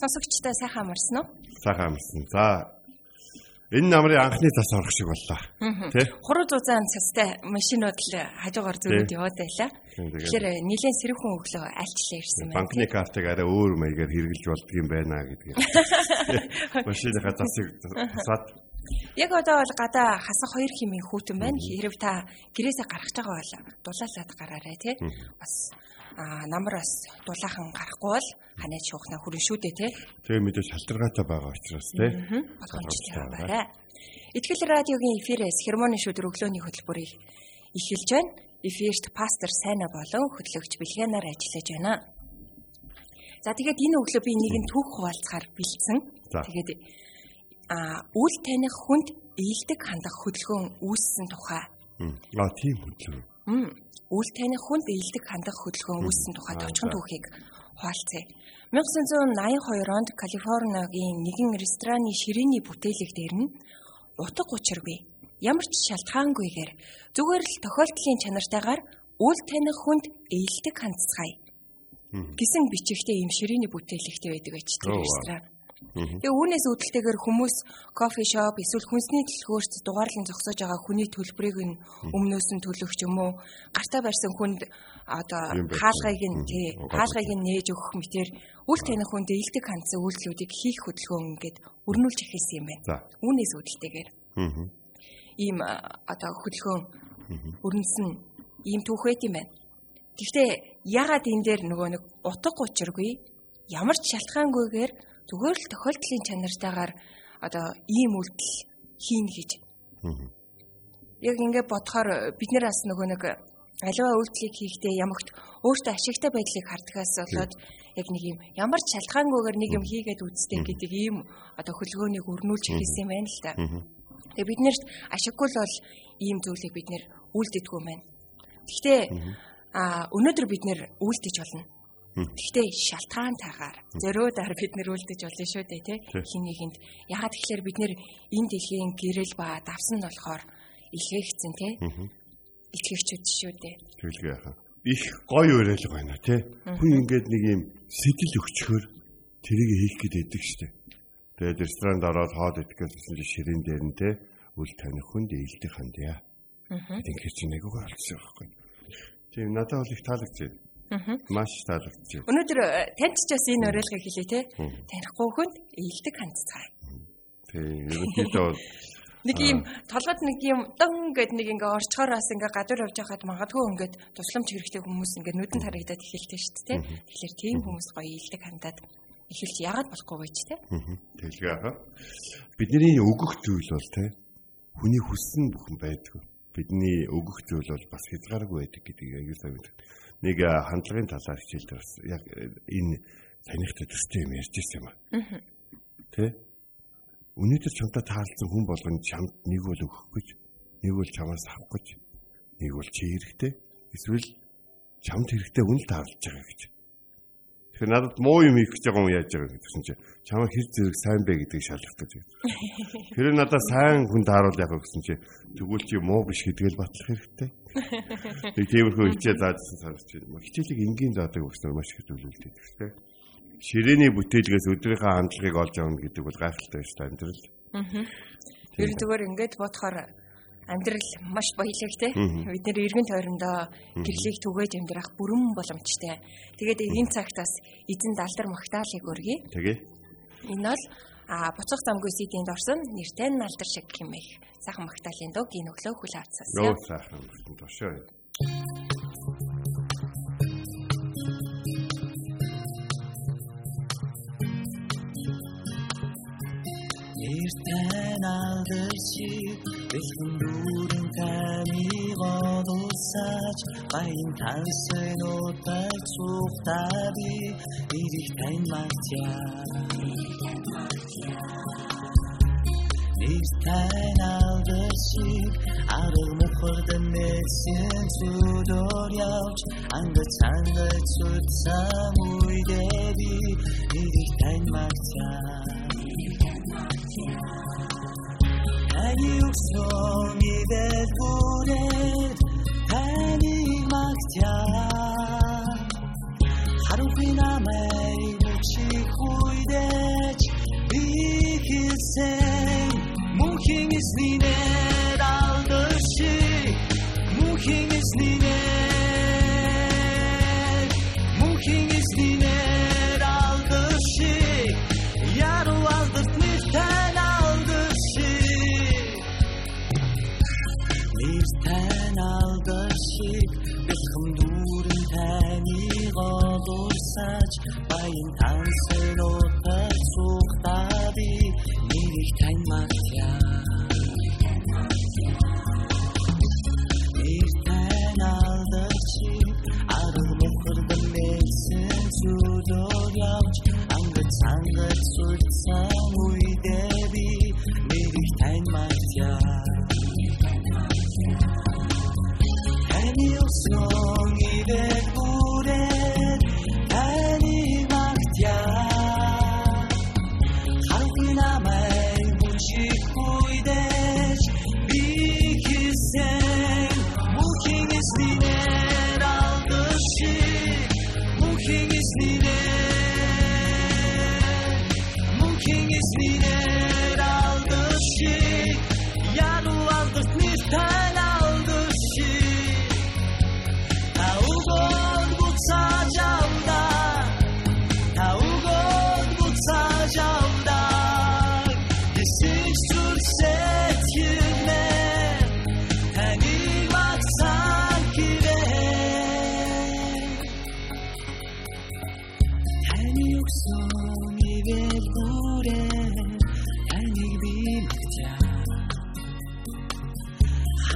сонсогчтой сайхан амарсан уу? сайхан амарсан. За энэ намрын анхны тас орох шиг боллоо. Тэ? Хуруу зузаан цастай машинууд л хажуугаар зөрүүд Тий. яваад байлаа. Тийм, тэгээд- Тэгэхээр нэлээд сэрхэн өглөө альчлаа ирсэн байна. Банкны картыг арай өөр маягаар хэрэглэж болдго юм байна гэдгийг. Машиныхаа засыг тасаад Яг одоо бол гадаа хасах хоёр химийн хүүтэн байна. Хэрэг та гэрээсээ гарах байгаа бол дулаалаад гараарай тий. Бас намар бас дулаахан гарахгүй бол ханаа шуухна хүрэн шүү дээ тий. тэгээ мэдээ шалтаргаатай байгаа учраас тэ. Болгоомжтой байгаарай. Итгэл радиогийн эфирээс хермоны шүдэр өглөөний хөтөлбөрийг эхэлж байна. Эфирт пастор Сайна болон хөтлөгч Билгэнаар ажиллаж байна. За тэгээд энэ өглөө би нэгэн түүх хуваалцахаар бэлдсэн. Тэгээд үл таних хүнд ээлдэг хандах хөдөлгөөн үүссэн тухай. Аа тийм хөдлөө. Мм. Үл таних хүнд ээлдэг хандах хөдөлгөөн үүссэн тухай товчхон түүхийг хуваалцъя. 1982 онд Калифорниагийн нэгэн рестораны ширээний бүтээлэг дээр нь утга учиргүй ямар ч шалтгаангүйгээр зүгээр л тохиолдлын чанартайгаар үл таних хүнд ээлдэг хандцгаая гэсэн бичигтэй юм ширээний бүтээлэгтэй байдаг гэж тэр ресторан. Тэгээ үүнээс үүдэлтэйгээр хүмүүс кофе шоп эсвэл хүнсний төлхөөрт дугаарлан зогсоож байгаа хүний төлбөрийг нь өмнөөс нь төлөх ч юм уу? Гартаа барьсан хүнд одоо хаалгыг нь тий хаалгыг нь нээж өгөх мэтэр үл таних хүнд ээлдэг хандсан үйлдэлүүдийг хийх хөдөлгөөн ингээд өрнүүлж эхэлсэн юм байна. Үүнээс үүдэлтэйгээр. Ийм одоо хөдөлгөөн өрнөсөн ийм түүх байт юм байна. Гэхдээ ягаад энэ дээр нөгөө нэг утга учиргүй ямар ч шалтгаангүйгээр зүгээр л тохиолдлын чанартайгаар одоо ийм үйлдэл хийн гэж. Яг ингээд бодохоор бид нэр бас нөгөө нэг аливаа үйлдэлийг хийхдээ ямагт өөртөө ашигтай байдлыг хардгаас болоод яг нэг юм ямар ч шалтгаангүйгээр нэг юм хийгээд үзтээ гэдэг ийм одоо хөдөлгөөнийг өрнүүлж эхэлсэн юм байна л та. Тэгээ бид нэрт ашиггүй л бол ийм зүйлийг бид нэр үлддэггүй байна. Гэхдээ а өнөөдөр бид нэр үлдэж болно. Гэхдээ шалтгаантайгаар зөрөөдөр бид нэр үлдэж болно шүү дээ тий. Хинийгэнд ягаад тэгэхээр бид нэр энэ дэлхийн гэрэл ба давсан болохоор илгээгцэн тий. Итгэгчүүд шүү дээ. Тэгэлгүй яхаа. Их гоё уриалга байна тий. Хүн ингээд нэг юм сэтэл өгчхөр тэрийг хийх гээд идэг штэ. Тэгээд ресторанд ороод хоод идэх гэсэн чинь ширээн дээр нь тий үл таних хүнд ээлдэг хандъя. Тэгэхээр чи нэг үг олцсон байхгүй. Тийм надад бол их таалагдчихэ. Маш таалагдчихэ. Өнөөдөр э, танд ч бас энэ уриалгыг хэлээ тий. Мгм. Танихгүй хүнд ээлдэг хандцгаая. Тийм ерөнхийдөө Нэг юм толгойд нэг юм дан гэд нэг ингээ орчхороос ингээ гадуур явж байхад магадгүй ингээд тусламж хэрэгтэй хүмүүс ингээ нүдэн тарагдаад эхэлдэг шүү дээ. Тэгэхээр тийм хүмүүс гоё ийлдэг хандаад эхэлж яагаад болохгүй ч те. Тэгэлгүй яхаа. Бидний өгөх зүйл бол тий хүний хүссэн бүхэн байдгүй. Бидний өгөх зүйл бол бас хязгааргүй байдаг гэдгийг сайн мэддэг. Нэг хандлагын талаар хичээлд бас яг э, энэ танихтай төстэй юм ярьж ирсэн юм аа. Тэ? Өнөөдөр чамтай таалцсан хүн болгоно чамд нэг бол өгөх гэж, нэг бол чамаас авах гэж, нэг бол чи хэрэгтэй. Эсвэл чамд хэрэгтэй үн л таарлаж байгаа гэж. Тэгэхээр надад муу юм хийх гэж байгаа юм яаж байгаа гэсэн чинь чамаа хэр зэрэг сайн бэ гэдгийг шалгадаг гэж. Тэр надад сайн хүн тааруул яах гэсэн чинь тэгвэл чи муу биш гэдгээл батлах хэрэгтэй. Тэг тиймэрхүү хичээл заажсан санагч байна. Хичээлийг энгийн заадаг өгснөр маш их төлөвлөлт хийдэг тийм. Ширээний бүтээлгээс өдрийнхөө хандлагыг олж авна гэдэг бол гайхалтай шүү дээ амьдрал. Ер нь зүгээр ингээд бодохоор амьдрал маш баялаг те. Бид нэр эргэн тойрондоо гэрлийг түгээж амьдрах бүрэн боломжтой. Тэгээд энэ цагт бас эзэн далдар магтаалыг өргөе. Тэгээ. Энэ бол а буцах замгүй сэдийн дорсон нэртэй нь алдар шиг хэмээх сайхан магтаалын дог энэ өглөө хүл авцаас. Нөө сайхан тушаа. Нэртэн алдарши бэлхэн дүүрэн камиг олуулсаж гайн тансны уталцухтаа би ирэх тань магтяа Нэг тань алдашиг арга мөхөрдөн нэсэн зүдор явж ангад цангад цуцсан үедээ би ирэх тань магтяа Таны өгсөн ивэл бүрээд таны магтяа Харуухын намайг бүчих үедэж би хэлсэн мөнхийн эзнийнээр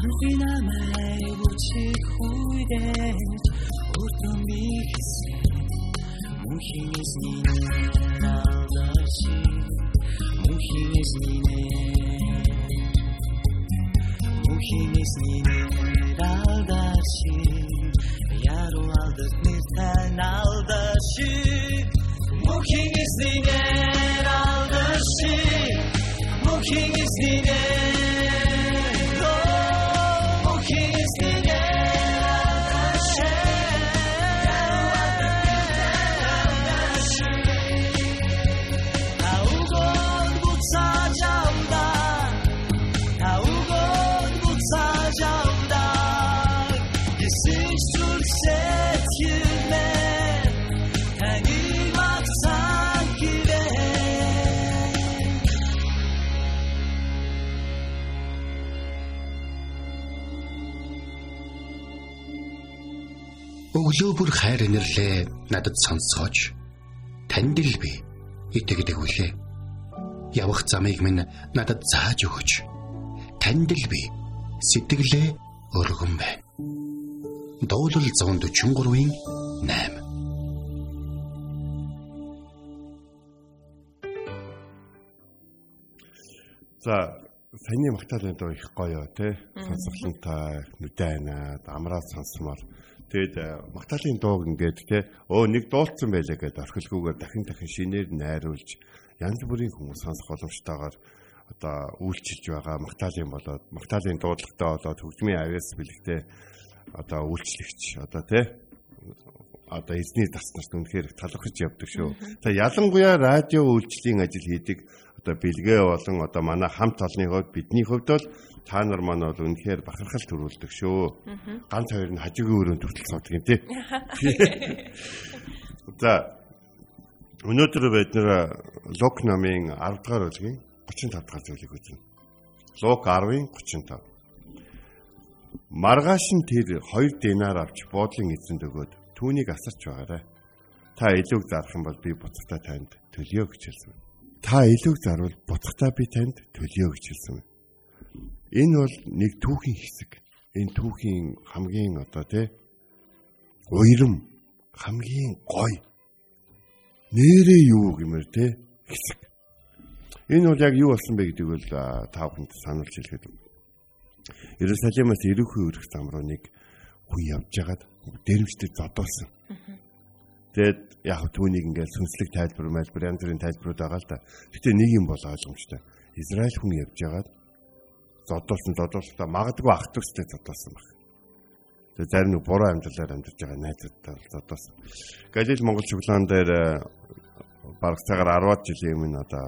Харуухын намайг бүчих үедэж Өртөн би хэлсэн Мөнхийн эзний нэр алдаши Мөнхийн эзний нэр Мөнхийн эзний нэр алдаши Яруу алдарт нэр тань алдаши Мөнхийн эзний нэр алдаши Мөнхийн эзний нэр Мөнхийн Өглөө бүр хайр инэрлээ надад сонсгооч. Танд л би итгэдэг үлээ. Явах замыг минь надад зааж өгөөч. Танд л би сэтгэлээ өргөн байна. Дуулал 143-ийн 8 За саяны магтаалын доо их гоё те. Сонсголонтой нүдэнаад амраад сонсомоор тэгээд магтаалын дууг ингээд те өө нэг дуулцсан байлаа гэдээ орхилгүйгээр дахин дахин шинээр найруулж янз бүрийн хүмүүс сонсох боломжтойгоор одоо үйлчилж байгаа магтаалын болоод магтаалын дуудлагатай болоод хөгжмийн авиас бэлэгтэй одоо үйлчлэгч одоо те одоо эзний тас нарт үнэхээр талархаж явдаг шүү. За ялангуяа радио үйлчлийн ажил хийдэг одоо бэлгээ болон одоо манай хамт олонны хувьд бидний хувьд бол та нар маань бол үнэхээр бахархал төрүүлдэг шүү. Ганц хоёр нь хажуугийн өрөөнд хүртэл суудаг юм тий. За өнөөдөр бид нэр Лук намын 10 дугаар бүлгийн 35 дахь зүйлийг үзнэ. Лук 10-ын 35. Маргааш нь тэр 2 динар авч буудлын эзэнд өгөөд түүнийг асарч байгаарай. Та илүү зарах юм бол би буцахтаа танд төлөё гэж хэлсэн. Та илүү зарвал буцахтаа би танд төлөё гэж хэлсэн. Энэ бол нэг түүхийн хэсэг. Энэ түүхийн хамгийн одоо тий уйрам хамгийн гоё нэрээ юу гэмээр те хэсэг. Энэ бол яг юу болсон бэ гэдэг бол та бүхэнд сануулж хэлгээд. Иерусалимаас ерөнхий өрх зам руу нэг хүн явж байгаад дэрвчтэй зодуулсан. Тэгээд яг түүнийг ингээд сүнслэг тайлбар, мэлбэр янз бүрийн тайлбарууд байгаа л да. Гэтэ нэг юм бол ойлгомжтой. Израиль хүн явж байгаад зодуулсан, зодуулсаа магадгүй ах トゥ устэй зодуулсан баг. Тэгээд зарим нэг буруу амьдралаар амьдарч байгаа найзуудтай зодуулсан. Галил Монгол шуглаан дээр бараг цагаар 10-аад жилийн өмнө одоо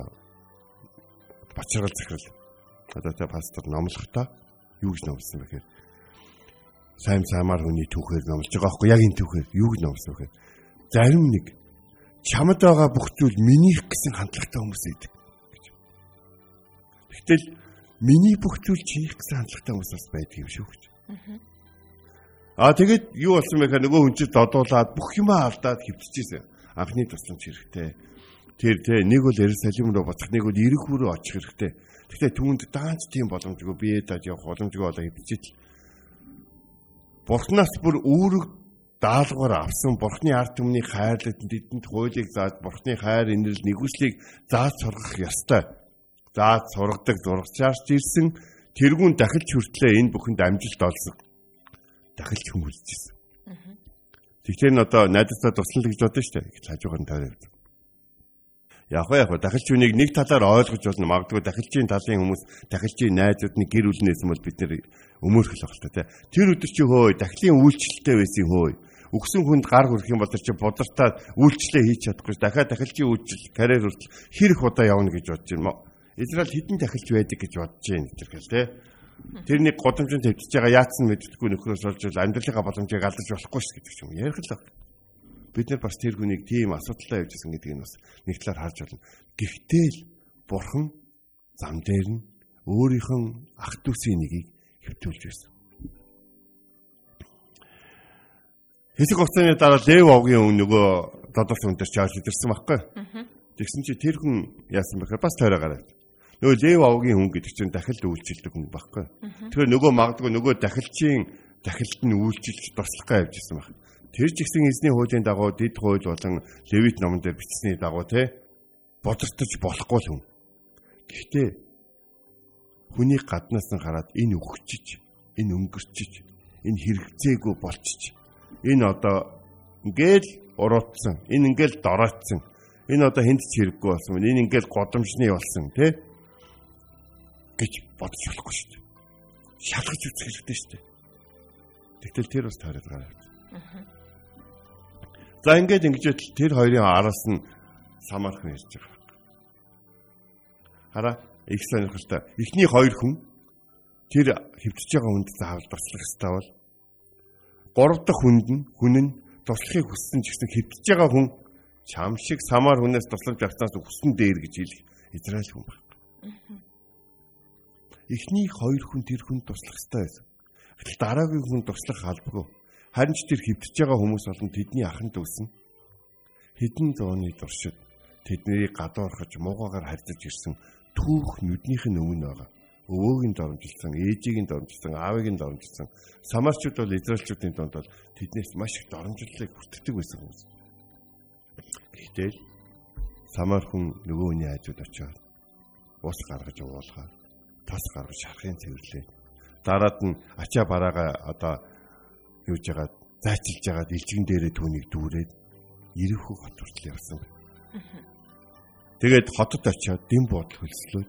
бачрал захирал одоо та пастор номлохдоо юу гэж номлосон бэ гэхээр сайн самар хүний түүхээр номлож байгаа байхгүй яг энэ түүхээр юу гэж номлосон вэ зарим нэг чамд байгаа бүх зүйл минийх гэсэн хандлагатай хүмүүс идэг гэж. Тэгтэл миний бүх зүйл чинийх гэсэн хандлагатай хүмүүс бас байдаг юм шүү гэж. Аа тэгээд юу болсон бэ гэхээр нөгөө хүн чинь додуулаад бүх юмаа алдаад хөвччихсэн. Анхны тусламж хэрэгтэй. Тэр тэ нэг бол Иерусалим руу буцах, нэг бол Ирэх рүү очих хэрэгтэй. Гэхдээ түүнд даанч тийм боломжгүй бие даад явах боломжгүй болоо хөвчиж Бурханаас бүр үүрэг даалгавар авсан Бурхны ард түмний хайрлалд тэдэнд хуулийг зааж Бурхны хайр инэрл нэгүслийг зааж сургах ёстой. Зааж сургадаг зургачаарч ирсэн тэрүүн дахилч хүртлээ энэ бүхэнд амжилт олсон. Дахилч хүмүүжчихсэн. Тэгэхээр н одоо найдастай туслана гэж бодсон шүү дээ. Хажуугаар нь таарав. Яг яг дахилч үнийг нэг талаар ойлгож болно. Магадгүй дахилчийн талын хүмүүс дахилчийн найзууд нэг гэр бүлнээс юм бол бид нэр өмөөрхөл баг л та. Тэр өдөр чи хөөе дахлын үйлчлэлтэй байсан хөөе. Өгсөн хүнд гар хүрэх юм бол тэр чи бодортаад үйлчлээ хийж чадахгүй. Дахиад дахилчийн үйлчлэл карьер хүртэл хэрэг удаа явна гэж бодож байна. Израиль хідэн дахилч байдаг гэж бодож байна гэж хэлээ те. Тэрний годомжинд тавьчихж байгаа яатсан мэддэггүй нөхрөөс олж амьдралынхаа боломжийг алдаж болохгүй ш гэдэг юм. Ярих л баг бид нар бас тэр хүнийг тийм асуудалтай явьжсэн гэдгийг бас нэг талаар харж байна. Гэхдээ л бурхан зам дээр нь өөрийнх нь ах дүүсийн нэгийг хэвтүүлж байсан. Хэсэг хугацааны дараа Лев овгийн өн нөгөө додолт өндөр чааж идэрсэн байхгүй. Тэгсэн чи тэр хүн яасан бэхээр бас тойроо гараад. Нөгөө Лев овгийн хүн гэдэг чинь дахилд үйлчилдэг хүн байхгүй. Тэгэхээр нөгөө магадгүй нөгөө дахилчийн дахилт нь үйлчилж туслахгаа явж исэн байна. Тэр ч гэсэн эзний хуулийн дагуу дид хууль болон Левит номон дээр бичсэний дагуу те бодортож болохгүй л хүн. Гэхдээ хүний гаднаас нь хараад энэ өгчиж, энэ өнгөрчиж, энэ хэрэгцээгүй болчиж, энэ одоо ингээл уруутсан, энэ ингээл доройтсан, энэ одоо хэнд ч хэрэггүй болсон, энэ ингээл годомжны болсон те гэж бодож болохгүй шүү дээ. Шалгаж үзэх хэрэгтэй шүү дээ. Тэгтэл тэр бас таарад гараад. Аа За ингээд ингэж тэр хоёрын араас нь самархан ирж байгаа. Хараа их сонирхолтой. Эхний хоёр хүн тэр хөвтөж байгаа хүнд заавал туслах ёстой бол гурав дахь хүнд нь хүн нь туслахыг хүссэн ч гэсэн хөвтөж байгаа хүн чам шиг самар хүнээс тусламж авснаас хүссэн дээр гэж хэлэх Израиль хүн байна. Эхний хоёр хүн тэр хүн туслах ёстой байсан. Гэтэл дараагийн хүн туслах албагүй Харин ч тэр хөвтөж байгаа хүмүүс болон тэдний ахын дүүс нь хэдэн зууны туршид тэднийг гадуурхаж муугаар харьцаж ирсэн түүх нүднийх нь өмнө байгаа. Өвөөгийн дормжилсан, ээжигийн дормжилсан, аавыг нь дормжилсан. Самарчууд бол израилчуудын донд бол тэднээс маш их дормжллыг хүртдэг байсан хүмүүс. Гэтэл самар хүн нөгөө хүний хажууд очиод ус гаргаж уулгаад тас гаргаж шарахын цэвэрлээ. Дараад нь ачаа бараага одоо юуж ягаад зайчилж ягаад илжигэн дээрээ түүнийг дүүрээд Ирэхүү хот хүртэл явсан. Тэгээд хотод очиод дэм бодол хөлслөө.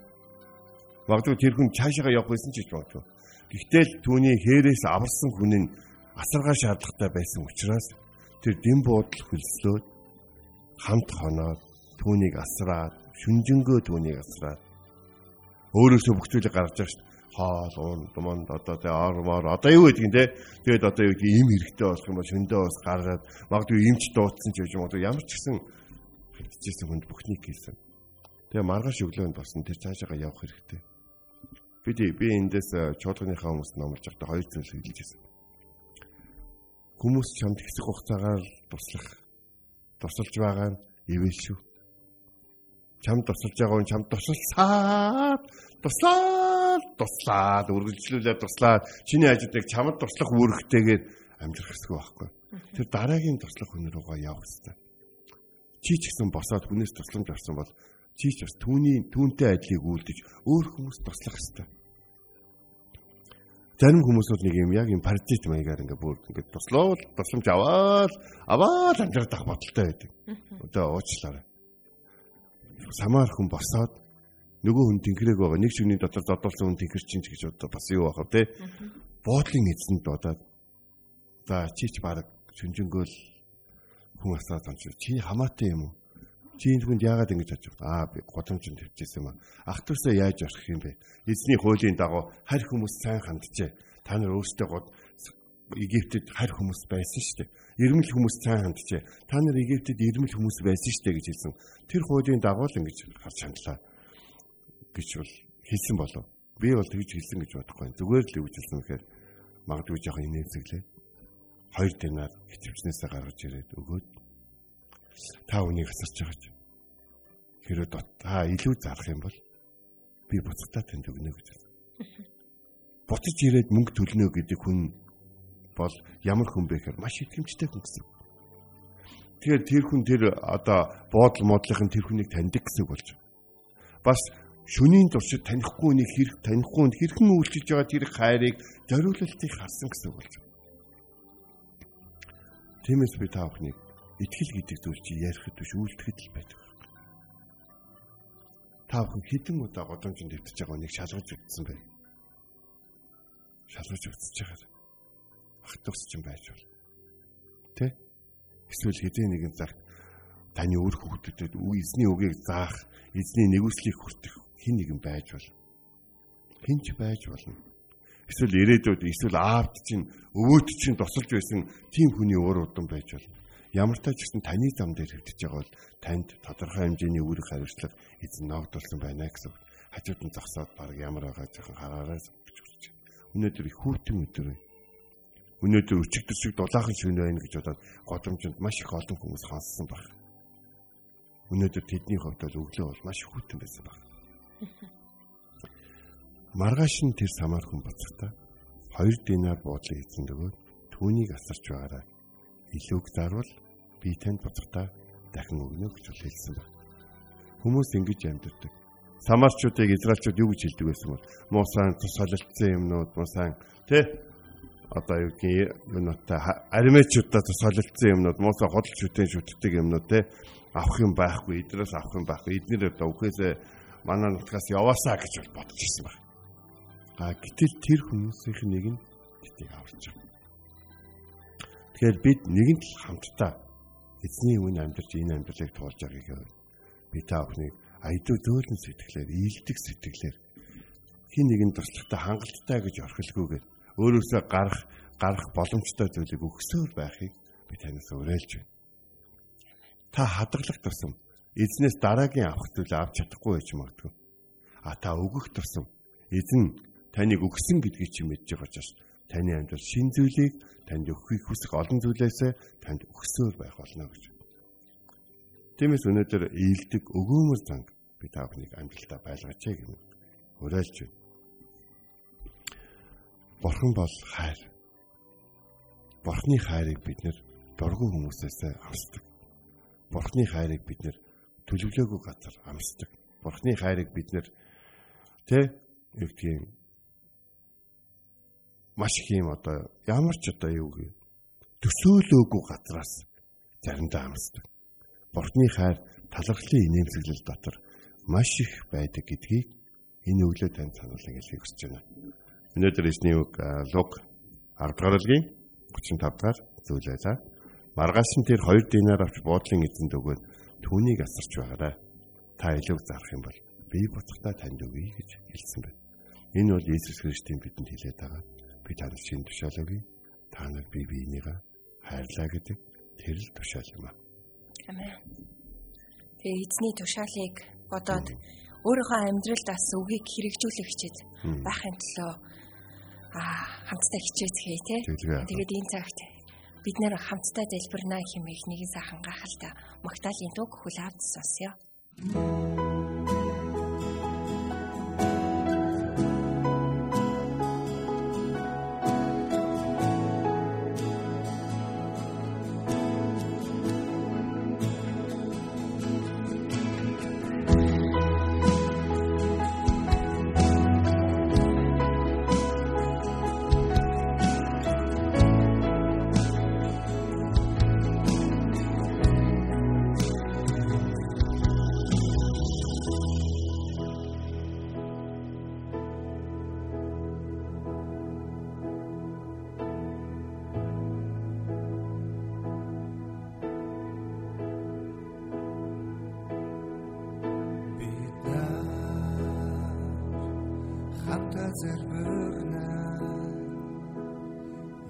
Магадгүй тэр хүн цаашаа явах байсан ч гэж бодов. Гэхдээ л түүний хээрээс аварсан хүн нь асаргаа шаардлагатай байсан учраас тэр дэм бодол хөлслөө хамт хоноод түүнийг асраад шүнжэнгөө түүнийг асраад өөрөөсөө бүх зүйлийг гаргаж байгаа шүү дээ. Хоол уун думанд одоо тэ ормоор одоо юу гэдэг юм те? Тэгээд одоо юу гэдэг им хэрэгтэй болох юм бол шөндөө бас гараад магадгүй имч дуудсан ч юм уу ямар ч гэсэн хэвчээсэн хүнд бүхнийг хийсэн. Тэгээ маргааш өглөөнд босон тэр цаашаа явах хэрэгтэй. Бид би эндээс э, чуулганыхаа хүмүүст номлож байхдаа хоёр зүйл хэлж байсан хүмүүс чамд хэсэг хугацаагаар туслах тусалж байгаа нь ивэл шүү чамд тусалж байгаа хүн чамд тусалсаад туслаад туслаад үргэлжлүүлээд туслаад чиний хажуудыг чамд туслах үүрэгтэйгээр амьдрах хэсэг байхгүй. Тэр дараагийн туслах хүн руугаа явах хэрэгтэй. Чи ч гэсэн босоод хүнээс тусламж авсан бол чи ч бас түүний түүнтэй адилыг үлдэж өөр хүмүүс туслах хэрэгтэй. Зарим хүмүүсүүд нэг юм яг юм паразит маягаар ингээ бүр ингээ туслуул тусламж аваад аваад амьдрах бодолтой байдаг. Одоо уучлаарай. Самаар хүн босоод нөгөө хүн тэнхрэг байгаа. Нэг шүний дотор додолсон хүн тэнхэр чинь гэж одоо бас юу байх вэ буудлын эзэнд бодоод за чи ч баг шүнжэнгөөл хүн асаад онч. Чи хамаатай юм уу? Чи энэ хүнд яагаад ингэж байна аа би годомжинд тавьчихсан юм ах トゥ усаа яаж орох юм бэ? Эзний хуулийн дагуу харь хүмүүс сайн ханджээ та нар өөрсдөө год Египтэд харь хүмүүс байсан шүү дээ. Ирмэл хүмүүс сайн ханджээ. Та нар Египтэд ирмэл хүмүүс байсан шүү дээ гэж хэлсэн. Тэр хуулийн дагуу л ингэж харж хандлаа гэж бол хэлсэн болов. Би бол тэгж хэлсэн гэж бодохгүй. Зүгээр л үгж хэлсэн гэхээр магадгүй жоохон инээзэглээ. Хоёр динар хитвчнээсээ гаргаж ирээд өгөөд та үнийг асарч байгаа ч. Хэрэв та илүү зарах юм бол би буцалтаа танд өгнө гэж. Буцаж ирээд мөнгө төлнө гэдэг хүн бол ямар хүн бэ гэхээр маш итгэмжтэй хүн гэсэн. Тэгэхээр тэр хүн тэр одоо буудал модлын тэр хүнийг таньдаг гэсэн болж. Бас шөнийн туршид танихгүй нэг хэрэг танихгүй нь хэрхэн үйлчилж байгаа тэр хайрыг зориулалтыг харсан гэсэн болж байна. Тиймээс би та бүхнийг итгэл гэдэг зүйл чи ярихэд биш үйлдэхэд л байдаг. Та бүхэн хэдэн удаа годомжинд дэвтэж байгаа нэг шалгаж өгсөн бай. Шалгаж өгсөж байгаа. Ахтус ч юм байж бол. Тэ? Эсвэл хэдийн нэгэн цагт таны өөр хүүхдэд эзний үгийг заах, эзний нэгүслийг хүртэх хин нэгэн байж бол хинч байж болно. Эсвэл ирээдүйд эсвэл аавд чинь өвөөд чинь тосолж байсан тийм хүний уур удам байж болно. Ямар ч гэсэн таны зам дээр хэвтэж байгаа бол танд тодорхой хэмжээний үүрэг хариуцлага эзэн ногдуулсан байна гэсэн. Хажууд нь зогсоод баг ямар байгаа жоохон хараарай гэж үзэж байна. Өнөөдөр их хүүтэн өдөр байна. Өнөөдөр өчигдөр шиг дулаахан шөнө байна гэж бодоод годомжинд маш их олон хүмүүс хонссон баг. Өнөөдөр тэдний хувьд бол өглөө бол маш хүүтэн байсан баг. Маргааш нь тэр самар хүн буцахтаа 2 динар буудлын эзэн өгөөд түүнийг асарч байгаарай. Илүүг дарвал би танд буцахтаа дахин өгнө гэж хэлсэн байна. Хүмүүс ингэж амьдэрдэг. Самарчуудыг израилчууд юу гэж хэлдэг байсан бол муусан тусгаалцсан юмнууд муусан тий одоо юу гэх юм нөтэ аримечуудаа тусгаалцсан юмнууд муусан худалч шүтэн шүтдэг юмнууд тий авах юм байхгүй эднээс авах юм байхгүй эднэр одоо үхээсээ манай нутгаас яваасаа гэж бодож ирсэн баг. А гэтэл тэр хүмүүсийнх нэг нь тэтийг аварч байгаа. Тэгэхээр бид нэгэнт хамтдаа эзний үн амьдарч энэ амьдралыг туулж байгаагийг би та бүхнийг айдуу зөөлөн сэтгэлээр, ийдэг сэтгэлээр хин нэгэн туршлагатай хангалттай гэж орхилгүйгээр өөрөөсөө гарах гарах боломжтой зүйлийг өгсөөр байхыг би танаас уриалж байна. Та хадгалах тусам эзнээс дараагийн авах зүйлээ авч чадахгүй байж магадгүй. А та өгөх тусам эзэн таныг өгсөн гэдгийг чи мэдж байгаа учраас таны амьдрал шин зүйлийг танд өгөхийг хүсэх олон зүйлээс танд өгсөөр байх болно гэж. Тиймээс өнөөдөр ийдэг өгөөмөр занг би та бүхнийг амьдралдаа байлгаач гэмээр уриалж байна. Бурхан бол хайр. Бурхны хайрыг бид нэр дургүй хүмүүсээс авсдаг. Бурхны хайрыг бид нэр төлөвлөөгүй газар амсдаг. Бурхны хайрыг бид нэр тэ гэдгийг маш их юм одоо ямар ч одоо юу гэ төсөөлөөгүй газраас заримдаа амсдаг. Бурхны хайр талархлын инээмсэглэл дотор маш их байдаг гэдгийг энэ өглөө танд сануулъя гэж хүсэж байна. Өнөөдөр эзний үг Луг 10 дугаар бүлгийн 35 дугаар зүйл байлаа. Маргааш нь тэр 2 динар авч буудлын эзэнд өгөөд түүнийг асарч байгаарай. Та илүү зарах юм бол би буцахтаа танд өгье гэж хэлсэн байна. Энэ бол Иесус Христийн бидэнд хэлээд байгаа. Би танд шинэ тушаал өгье. Та нар бие биенийгээ хайрлаа гэдэг тэр л тушаал юм аа. Амен. Тэгээ эзний тушаалыг бодоод өөрийнхөө амьдралд бас үгийг хэрэгжүүлэх хичээд байхын төлөө аа хамтдаа хичээцгээе тий. Тэгээд энэ цагт бид нэр хамтдаа дэлбэрнэ хэмээх нэгэн сайхан гахалтай магтаалын дуу хүл авд сонсё. зарбирна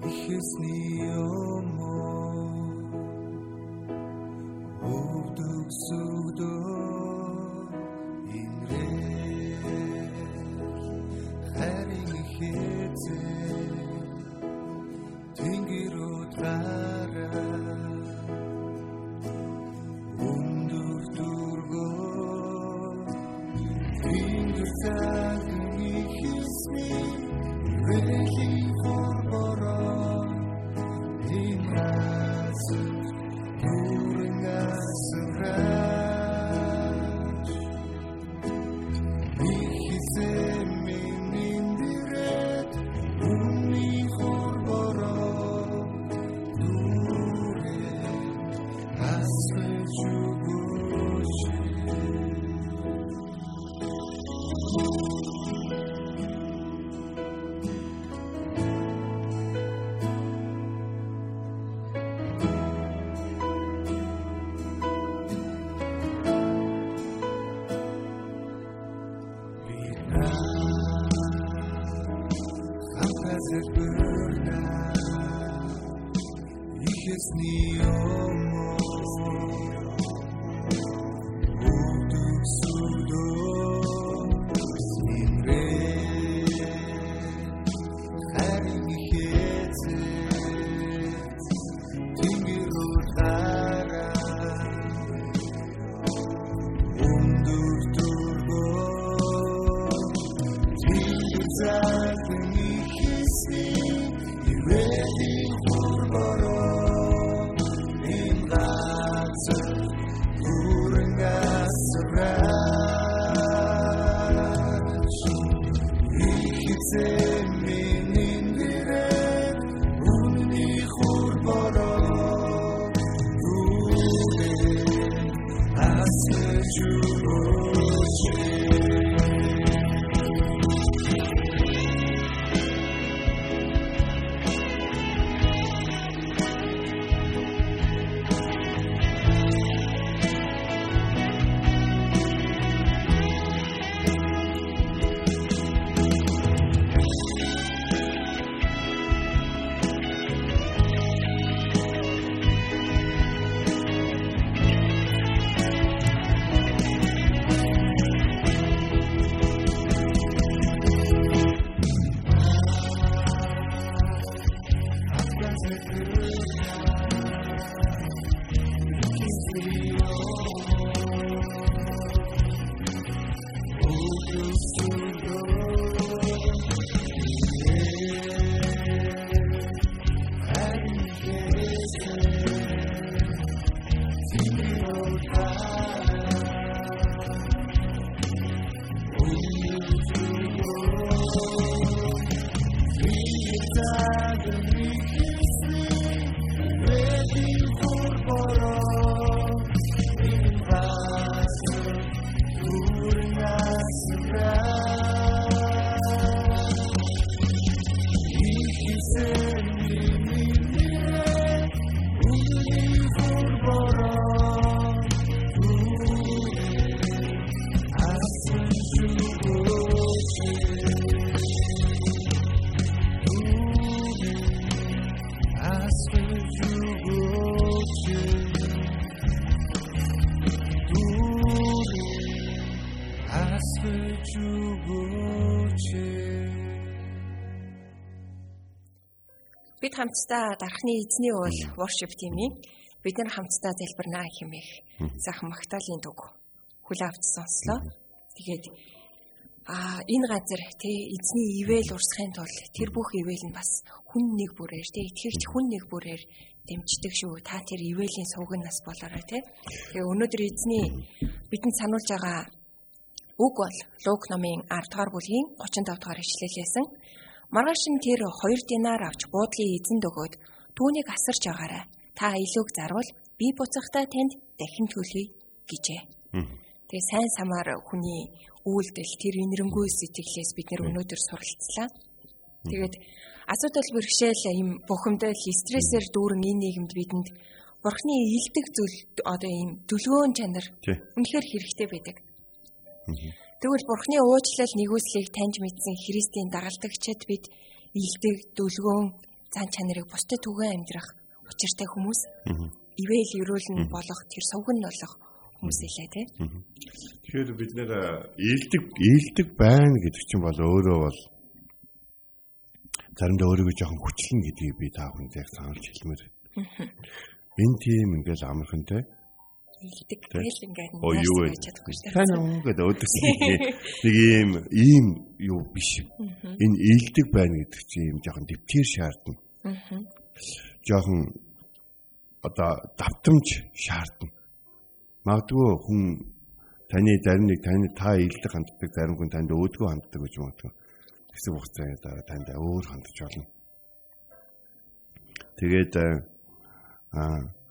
ихэсний юм өвдөг хамтдаа дарахны эзний уул worship team-ийн бид нар хамтдаа залбирнаа хэмээх сайхан магтаалын дуг хүл авч сонслоо. Тэгээд а энэ газар те эзний ивэл урсахын тулд тэр бүх ивэл нь бас хүн нэг бүрээр те итгэгч хүн нэг бүрээр дэмждэг шүү. Та тэр иvēлийн сувгнаас болоорой те. Тэгээ өнөөдөр эзний бидэнд сануулж байгаа үг бол Лук номын 10 дугаар бүлгийн 35 дугаар ишлэлээсэн. Маргааш нь тэр 2 динар авч буудлын эзэнд өгөөд түүнийг асарч агаарай. Та илүүг зарвал би буцахдаа танд дахин төлөе гэжээ. Тэгээ сайн самаар хүний үйлдэл тэр инэрэнгүй сэтгэлээс бид нэр өнөөдөр суралцлаа. Тэгээд асуудал бэрхшээл ийм бухимдал стрессээр дүүрэн энэ нийгэмд бидэнд бурхны илдэг зүйл одоо ийм төлгөөн чанар үнэхээр хэрэгтэй байдаг. Тэгвэл Бурхны уучлал нэгүслийг таньж мэдсэн Христийн дагалдагчид бид илдэг, дүлгөөн, зан чанарыг бусдад түгэн амьдрах учиртай хүмүүс. Ивэл ерөөлн болох тэр сувган болох хүмүүс илээ тий. Тэгэхээр бид нэр ээлдэг ээлдэг байна гэдэг чинь бол өөрөө бол заримдаа өөрийгөө жоохон хүчлэн гэдгийг би та бүхэнд яг сануулж хэлмээр. Энэ тийм ингээл амархантай илдэг тэгэл ингээд юу вэ? Тань гэдэг өдөрсөн нэг ийм ийм юу биш. Энэ ээлдэг байна гэдэг чинь ийм жоохон дэвтэр шаардна. Аа. Жоохон одоо давтамж шаардна. Магадгүй хүн таны зарим нэг таны та ээлдэг ханддаг зарим хүн танд өөдгөө ханддаг гэж магадгүй. Тэгсэн хугацааны дараа танд өөр хандж болно. Тэгээд аа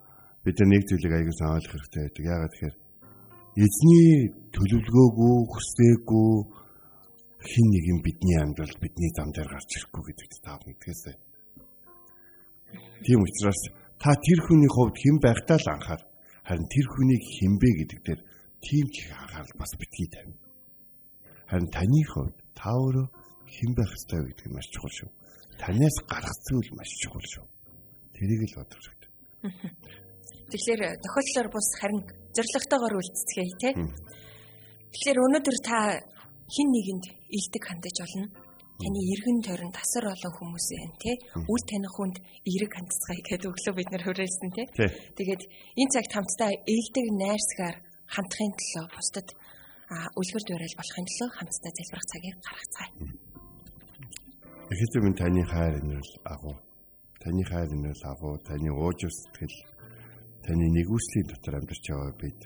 бид нар нэг зүйлийг аягүй санаалах хэрэгтэй байдаг. Яагаад тэгэхээр эзний төлөвлөгөөгүй хүсээгүй хин нэг юм бидний амьдралд бидний зам дээр гарч ирэхгүй гэдэгт та мэдгээсэй. Тийм учраас та тэр хүний хувьд хэн байхтаа л анхаар харин тэр хүнийг хинбэ гэдэг дээр тийм ч их анхаарал бас битгий тавина. Харин таны хувьд та өөрөө хэн байх ёстой гэдэг нь маш чухал шүү. Танаас гарах зүйл маш чухал шүү. Тэрийг л бодох хэрэгтэй. Тэгэхээр тохиолдлоор бус харин зоригтойгоор үлдцгээе тий. Тэгэхээр өнөөдөр та хин нэгэнд илдэг хандаж болно. Таны эргэн тойрон тасар олон хүмүүс байна тий. Үл таних хүнд эерэг хандцгаая гэдэг өглөө бид нэр хураасан тий. Тэгээд энэ цагт хамтдаа ээлдэг найрсгаар хандахын төлөө бусдад үлгэр дуурайл болохын төлөө хамтдаа залбирах цагийг гаргацгаая. Тэгэхдээ минь таны хайр энэрл агуу. Таны хайр энэрл агуу. Таны уужив сэтгэл таны нэгүслийн дотор амьдарч байгаа бид.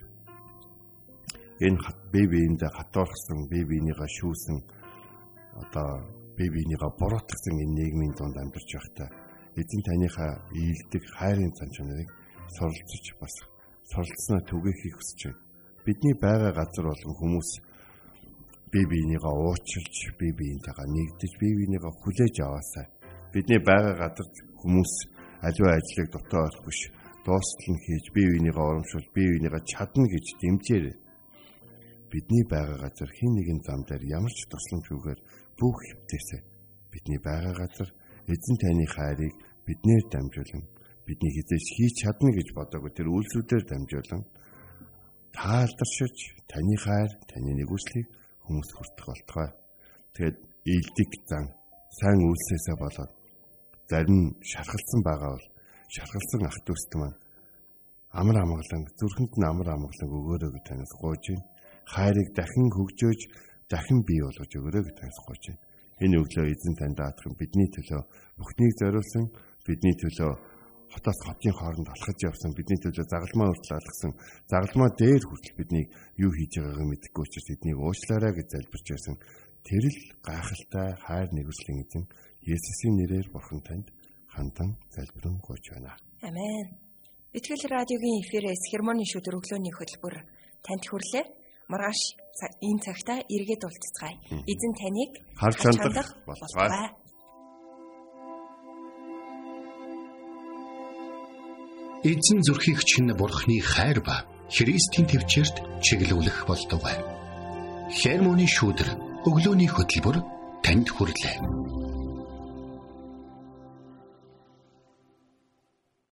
Энэ хат бие биендээ хатуурхсан, бие биенийгээ шүүсэн одоо бие биенийгээ буруутгсан энэ нийгмийн донд амьдарч байхдаа эзэн таныхаа ийдэг хайрын цан чанарыг суралцж бас суралцснаа түгээхийг хүсэж байна. Бидний байгаа газар болон хүмүүс бие биенийгээ уучлж, биентэйгээ нэгдэж, бие биенийгээ хүлээж аваасаа. Бидний байгаа газар хүмүүс аливаа ажлыг дутаа орох биш, дуустал нь хийж, бие биенийгээ урамшуул, бие биенийгээ чадна гэж дэмжээрэй. Бидний байгаа газар хин нэгэн зам дээр ямар ч тусламжгүйгээр бүх хөвтөөсөө бидний байгаа газар эзэн таны хайрыг биднээр дамжуулан бидний хизээж хийж чадна гэж бодоагүй тэр үйлсүүдээр дамжуулан таалдаршиж таны хайр, таны нэгүслийг хүмүүст хүртэх болтугай. Тэгээд ийдэг зан сайн үйлсээсээ болоод зарим шархалсан байгаа бол шархалсан ах дүүст маань амар амгалан зүрхэнд нь амар амгалан өгөөрэй гэж танаас гуйж байна. Хайрыг дахин хөгжөөж дахин бий болгож өгөөрэй гэж танаас гуйж байна. Энэ өглөө эзэн танд даатах бидний төлөө бүхнийг зориулсан бидний төлөө хотоос хотын хооронд алхаж явсан бидний төлөө загалмаа хүртэл алгасан загалмаа дээр хүртэл биднийг юу хийж байгааг мэдэхгүй учраас эднийг уучлаарай гэж залбирч байсан тэр л гайхалтай хайр нэгүслийн эзэн Есүсийн нэрээр бурхан танд хандан залбирэн гуйж байна. Амен. Итгэл радиогийн эфирээс хермоны шүдэр өглөөний хөтөлбөр танд хүрлээ. Маргааш энэ цагтаа эргээд уулзцгаая. Эзэн таныг Харж хандах болтугай. Эзэн зүрхийг чинь бурхны хайр ба Христийн төвчөрт чиглүүлэх болтугай. Хермоны шүүдэр өглөөний хөтөлбөр танд хүрлээ.